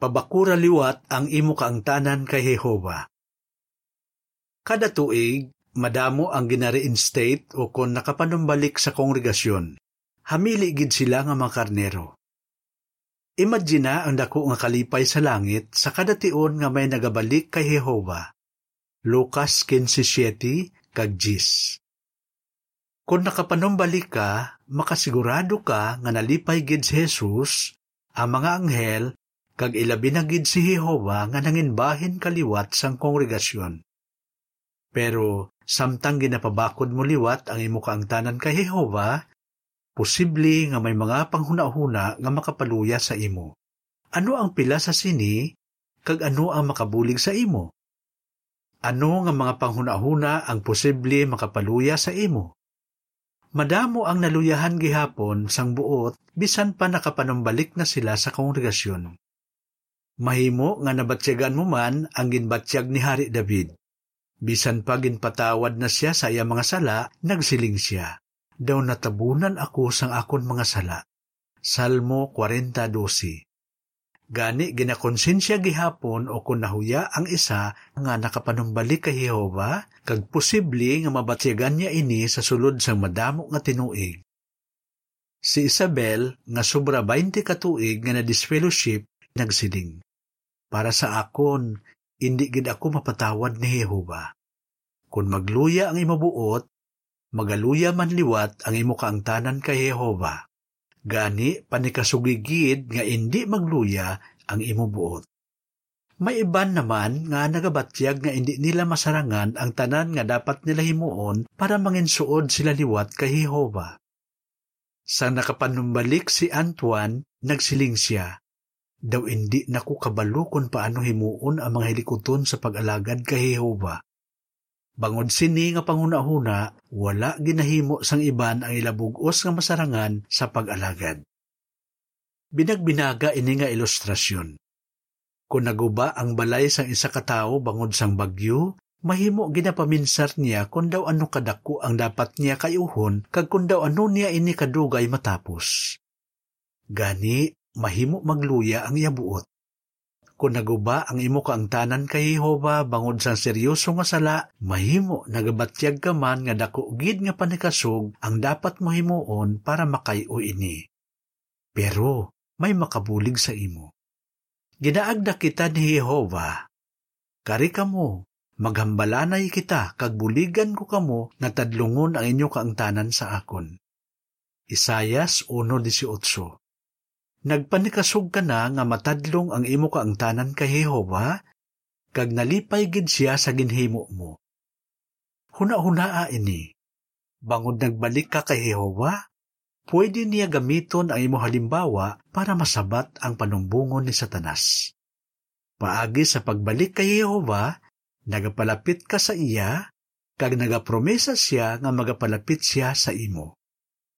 Pabakura liwat ang imo kaangtanan kay Jehova. Kada tuig, madamo ang ginare-instate o kung nakapanumbalik sa kongregasyon. Hamili gid sila nga mga karnero. Imagina ang dako nga kalipay sa langit sa kada tion nga may nagabalik kay Jehova. Lucas 15:7 kag 10. Kung nakapanumbalik ka, makasigurado ka nga nalipay gid si Jesus, ang mga anghel kag ilabi na si Jehova nga nanginbahin kaliwat sang kongregasyon. Pero samtang ginapabakod mo liwat ang imo kaangtanan kay Jehova, posible nga may mga panghuna-huna nga makapaluya sa imo. Ano ang pila sa sini, kag ano ang makabulig sa imo? Ano nga mga panghuna-huna ang posible makapaluya sa imo? Madamo ang naluyahan gihapon sang buot bisan pa nakapanumbalik na sila sa kongregasyon. Mahimo nga nabatsyagan mo man ang ginbatsyag ni Hari David. Bisan pa ginpatawad na siya sa iya mga sala, nagsiling siya. Daw natabunan ako sang akon mga sala. Salmo 40.12 Gani ginakonsensya gihapon o kung nahuya ang isa nga nakapanumbalik kay Jehova, kag posible nga mabatyagan niya ini sa sulod sang madamo nga tinuig. Si Isabel, nga sobra 20 katuig nga na disfellowship, nagsiling. Para sa akon, hindi gid ako mapatawad ni Jehova. Kung magluya ang imo buot, magaluya man liwat ang imo kaangtanan kay Jehova. Gani panikasugigid nga hindi magluya ang imo buot. May iban naman nga nagabatyag nga hindi nila masarangan ang tanan nga dapat nila himuon para manginsuod sila liwat kay Jehova. Sa nakapanumbalik si Antoine, nagsiling siya, daw hindi naku kabalo kung paano himuon ang mga helikuton sa pag-alagad kay Jehova. Bangod sini nga panguna-huna, wala ginahimo sang iban ang ilabugos nga masarangan sa pag-alagad. Binagbinaga ini nga ilustrasyon. Kung naguba ang balay sang isa ka tawo bangod sang bagyo, mahimo ginapaminsar niya kung daw ano kadako ang dapat niya kayuhon kag kung daw ano niya ini kadugay matapos. Gani, mahimo magluya ang yabuot. Kung naguba ang imo kaangtanan kay Jehova bangod sa seryoso nga sala, mahimo nagabatyag ka man nga dako gid nga panikasog ang dapat mo himuon para makayo ini. Pero may makabulig sa imo. Ginaagda kita ni Jehova. Kari kamo, maghambalanay kita kag buligan ko kamo na tadlungon ang inyo kaangtanan sa akon. Isayas 1.18 Nagpanikasog ka na nga matadlong ang imo kaangtanan kay Jehova, kag nalipay gid siya sa ginhimo mo. Huna-hunaa ini, bangod nagbalik ka kay Jehova, pwede niya gamiton ang imo halimbawa para masabat ang panumbungon ni Satanas. Paagi sa pagbalik kay Jehova, nagapalapit ka sa iya, kag nagapromesa siya nga magapalapit siya sa imo.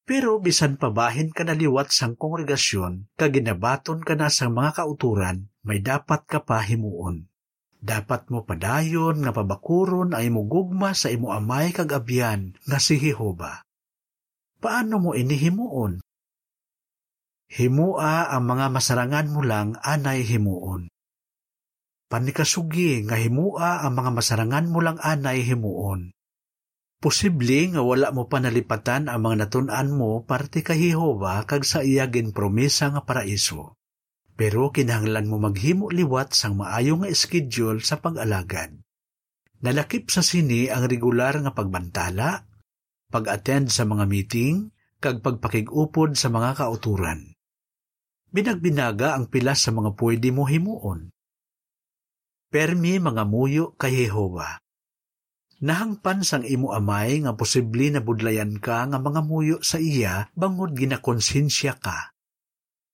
Pero bisan pabahin ka na liwat sang kongregasyon, kaginabaton ka na sa mga kauturan, may dapat ka pa himuon. Dapat mo padayon nga pabakuron ay mo gugma sa imo amay kag abyan nga si Jehova. Paano mo inihimuon? Himua ang mga masarangan mo lang anay himuon. Panikasugi nga himua ang mga masarangan mo lang anay himuon Posible nga wala mo panalipatan ang mga natun-an mo parte kay Jehova kag sa iya promesa nga paraiso. Pero kinahanglan mo maghimo liwat sang maayo nga schedule sa pag-alagad. Nalakip sa sini ang regular nga pagbantala, pag-attend sa mga meeting, kag pagpakig-upod sa mga kauturan. Binagbinaga ang pilas sa mga pwede mo himuon. Permi mga muyo kay Jehova Nahangpan sang imo amay nga posible na budlayan ka nga mga muyo sa iya bangod ginakonsensya ka.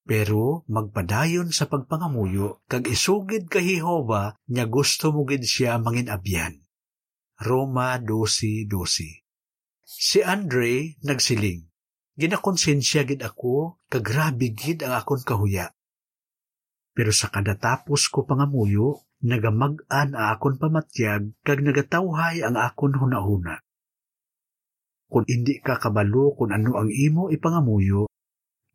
Pero magpadayon sa pagpangamuyo kag isugid ka Jehova nya gusto mo gid siya manginabyan. Roma 12:12. Si Andre nagsiling, ginakonsensya gid ako kag grabe gid ang akon kahuya. Pero sa kadatapos ko pangamuyo, nagamag-an a akon pamatyag kag nagatawhay ang akon hunahuna. Kung hindi ka kabalo kung ano ang imo ipangamuyo,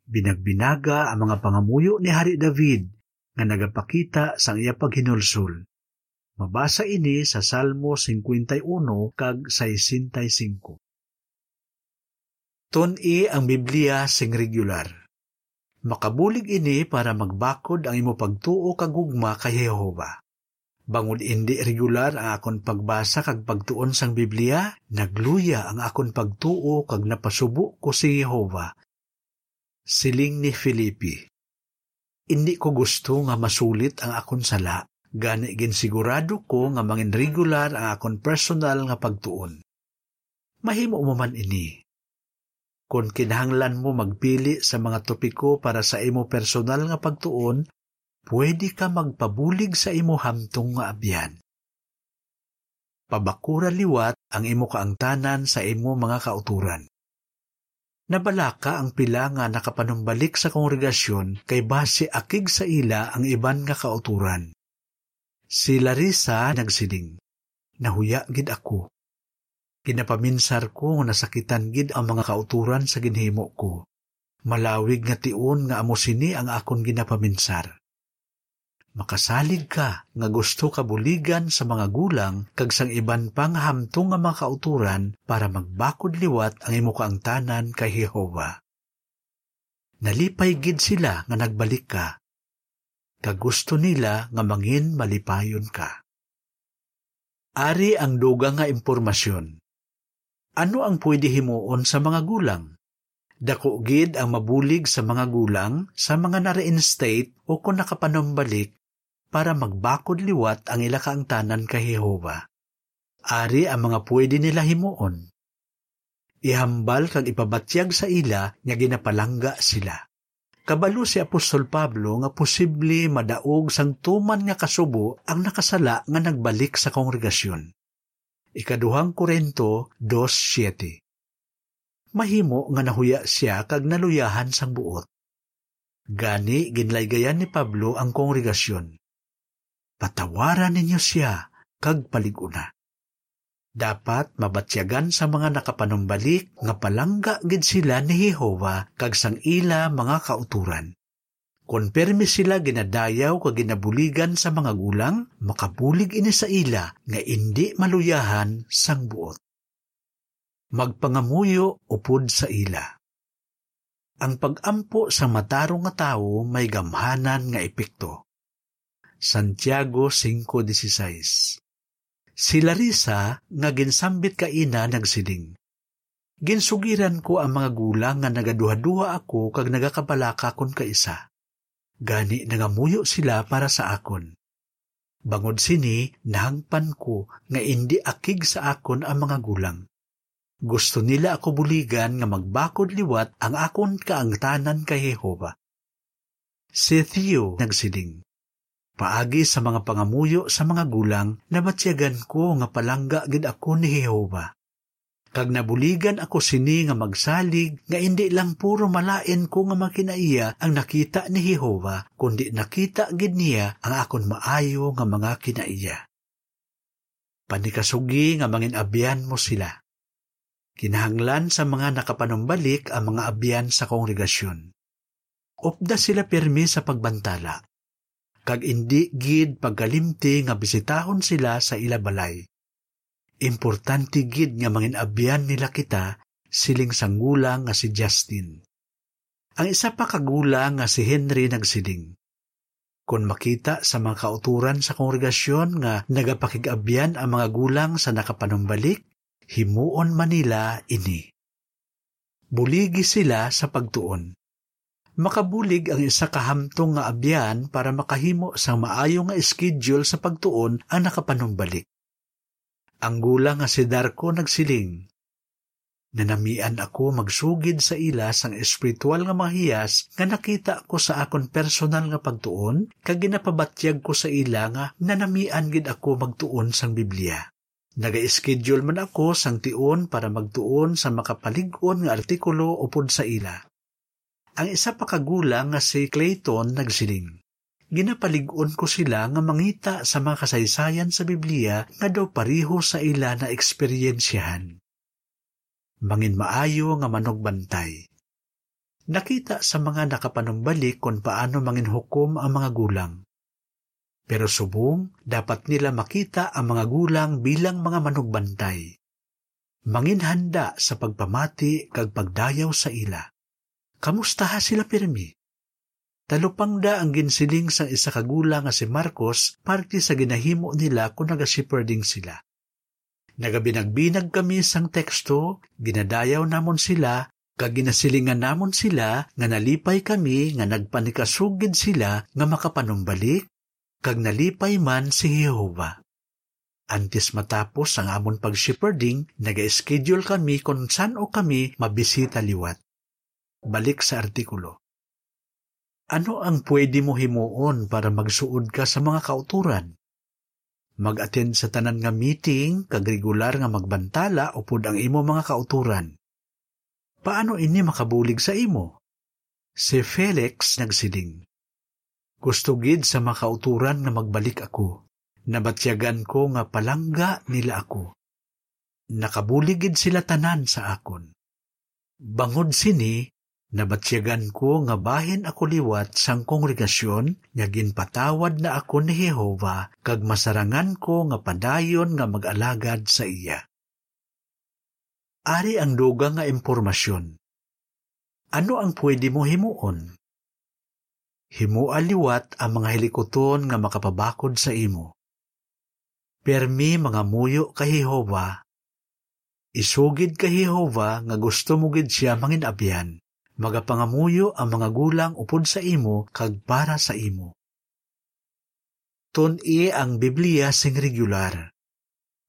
binagbinaga ang mga pangamuyo ni Hari David nga nagapakita sang iya paghinulsol. Mabasa ini sa Salmo 51 kag 65. Tun-i ang Biblia sing regular. Makabulig ini para magbakod ang imo pagtuo kag gugma kay Jehova. Bangod indi regular ang akon pagbasa kag pagtuon sang Biblia, nagluya ang akon pagtuo kag napasubo ko si Jehova. Siling ni Filipi. Indi ko gusto nga masulit ang akon sala, gani ginsigurado ko nga mangin regular ang akon personal nga pagtuon. Mahimo mo man ini. Kung kinahanglan mo magpili sa mga topiko para sa imo personal nga pagtuon, pwede ka magpabulig sa imo hamtong nga abyan. Pabakura liwat ang imo kaangtanan sa imo mga kauturan. Nabalaka ang pila nga nakapanumbalik sa kongregasyon kay base akig sa ila ang iban nga kauturan. Si Larissa nagsiling, Nahuya gid ako. Ginapaminsar ko nga nasakitan gid ang mga kauturan sa ginhimo ko. Malawig nga tiun nga amo sini ang akon ginapaminsar. Makasalig ka nga gusto ka buligan sa mga gulang kag sang iban pang hamtong nga mga kauturan para magbakod liwat ang imo kaangtanan kay Jehova. Nalipay gid sila nga nagbalik ka. Kag gusto nila nga mangin malipayon ka. Ari ang dugang nga impormasyon. Ano ang pwede himuon sa mga gulang? Dako gid ang mabulig sa mga gulang sa mga na-reinstate o kung nakapanumbalik para magbakod liwat ang ila kaangtanan kay Jehova. Ari ang mga pwede nila himuon. Ihambal kag ipabatyag sa ila nga ginapalangga sila. Kabalo si Apostol Pablo nga posible madaog sang tuman nga kasubo ang nakasala nga nagbalik sa kongregasyon. Ikaduhang Korento 2.7 Mahimo nga nahuya siya kag naluyahan sang buot. Gani ginlaygayan ni Pablo ang kongregasyon. Patawaran ninyo siya kag paliguna. Dapat mabatyagan sa mga nakapanumbalik nga palangga gid sila ni Jehova kag sang ila mga kauturan. Konpermi sila ginadayaw kag ginabuligan sa mga gulang, makabulig ini sa ila nga indi maluyahan sang buot. Magpangamuyo upod sa ila. Ang pagampo sa matarong nga tawo may gamhanan nga epekto. Santiago 5.16 Si Larissa nga ginsambit ka ina nagsiling. Ginsugiran ko ang mga gulang nga nagaduha-duha ako kag nagakabalaka kon kaisa gani nangamuyo sila para sa akon. Bangod sini, nahangpan ko nga indi akig sa akon ang mga gulang. Gusto nila ako buligan nga magbakod liwat ang akon kaangtanan kay Jehova. Si Theo nagsiling. Paagi sa mga pangamuyo sa mga gulang, nabatyagan ko nga palangga gid ako ni Jehova kag nabuligan ako sini nga magsalig nga indi lang puro malain ko nga makinaiya ang nakita ni Jehova kundi nakita gid niya ang akon maayo nga mga kinaiya. Panikasugi nga mangin abyan mo sila. Kinahanglan sa mga nakapanumbalik ang mga abyan sa kongregasyon. Opda sila permi sa pagbantala. Kag indi gid pagkalimti nga bisitahon sila sa ila balay Importante gid nga mangin abyan nila kita siling sanggulang nga si Justin. Ang isa pa kagulang nga si Henry nagsiling. Kung makita sa mga kauturan sa kongregasyon nga nagapakigabyan ang mga gulang sa nakapanumbalik, himuon Manila ini. Buligi sila sa pagtuon. Makabulig ang isa kahamtong nga abyan para makahimo sa maayo nga schedule sa pagtuon ang nakapanumbalik. Ang gulang nga si Darko nagsiling. Nanamian ako magsugid sa ila sang espiritual nga mahiyas nga nakita ko sa akon personal nga pagtuon kag ginapabatyag ko sa ila nga nanamian gid ako magtuon sang Biblia. Naga-schedule man ako sang tiun para magtuon sa makapalig-on nga artikulo upod sa ila. Ang isa pa kagulang nga si Clayton nagsiling ginapalig-on ko sila nga mangita sa mga kasaysayan sa Biblia nga daw pariho sa ila na eksperyensyahan. Mangin maayo nga manogbantay. Nakita sa mga nakapanumbalik kung paano mangin hukom ang mga gulang. Pero subong, dapat nila makita ang mga gulang bilang mga manugbantay. Manginhanda sa pagpamati kag pagdayaw sa ila. Kamusta ha sila pirmi? Talupangda ang ginsiling sa isa kagulang nga si Marcos parte sa ginahimo nila kung nagasiperding sila. Nagabinagbinag kami sang teksto, ginadayaw namon sila, kag ginasilingan namon sila nga nalipay kami nga nagpanikasugid sila nga makapanumbalik, kag nalipay man si Jehova. Antes matapos ang amon pag-shepherding, naga-schedule kami kung saan o kami mabisita liwat. Balik sa artikulo. Ano ang pwede mo himuon para magsuod ka sa mga kauturan? Mag-attend sa tanan nga meeting, kag regular nga magbantala upod ang imo mga kauturan. Paano ini makabulig sa imo? Si Felix nagsiling. Gusto gid sa mga kauturan nga magbalik ako. Nabatyagan ko nga palangga nila ako. Nakabuligid sila tanan sa akon. Bangod sini, Nabatsyagan ko nga bahin ako liwat sang kongregasyon nga ginpatawad na ako ni Jehova kag masarangan ko nga padayon nga mag-alagad sa iya. Ari ang duga nga impormasyon. Ano ang pwede mo himuon? Himua liwat ang mga helikoton nga makapabakod sa imo. Permi mga muyo kay Jehova. Isugid kay Jehova nga gusto mo gid siya manginabyan magapangamuyo ang mga gulang upod sa imo kag para sa imo. Tun-i ang Biblia sing regular.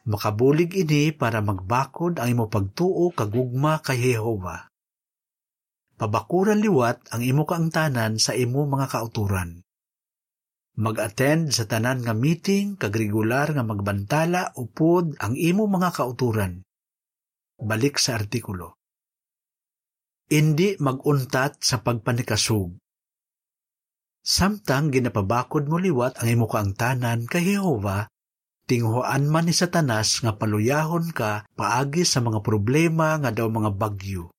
Makabulig ini para magbakod ang imo pagtuo kagugma kay Jehova. Pabakuran liwat ang imo kaangtanan sa imo mga kauturan. Mag-attend sa tanan nga meeting kag regular nga magbantala upod ang imo mga kauturan. Balik sa artikulo hindi maguntat sa pagpanikasog. Samtang ginapabakod mo liwat ang imo kaangtanan kay Jehova, tinghuan man ni Satanas nga paluyahon ka paagi sa mga problema nga daw mga bagyo.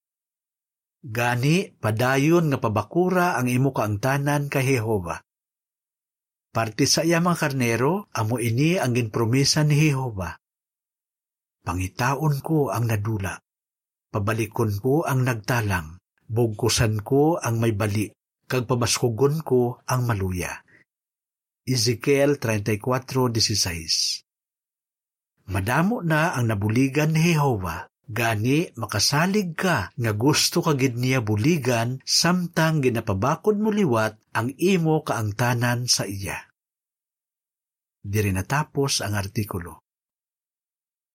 Gani, padayon nga pabakura ang imo kaangtanan kay Jehova. Parte sa iya mga karnero, amo ini ang ginpromisa ni Jehova. Pangitaon ko ang nadula pabalikon ko ang nagtalang, bugkusan ko ang may bali, kag pabaskugon ko ang maluya. Ezekiel 34.16 Madamo na ang nabuligan ni Jehova, gani makasalig ka nga gusto kagid niya buligan samtang ginapabakod mo liwat ang imo kaangtanan sa iya. Diri natapos ang artikulo.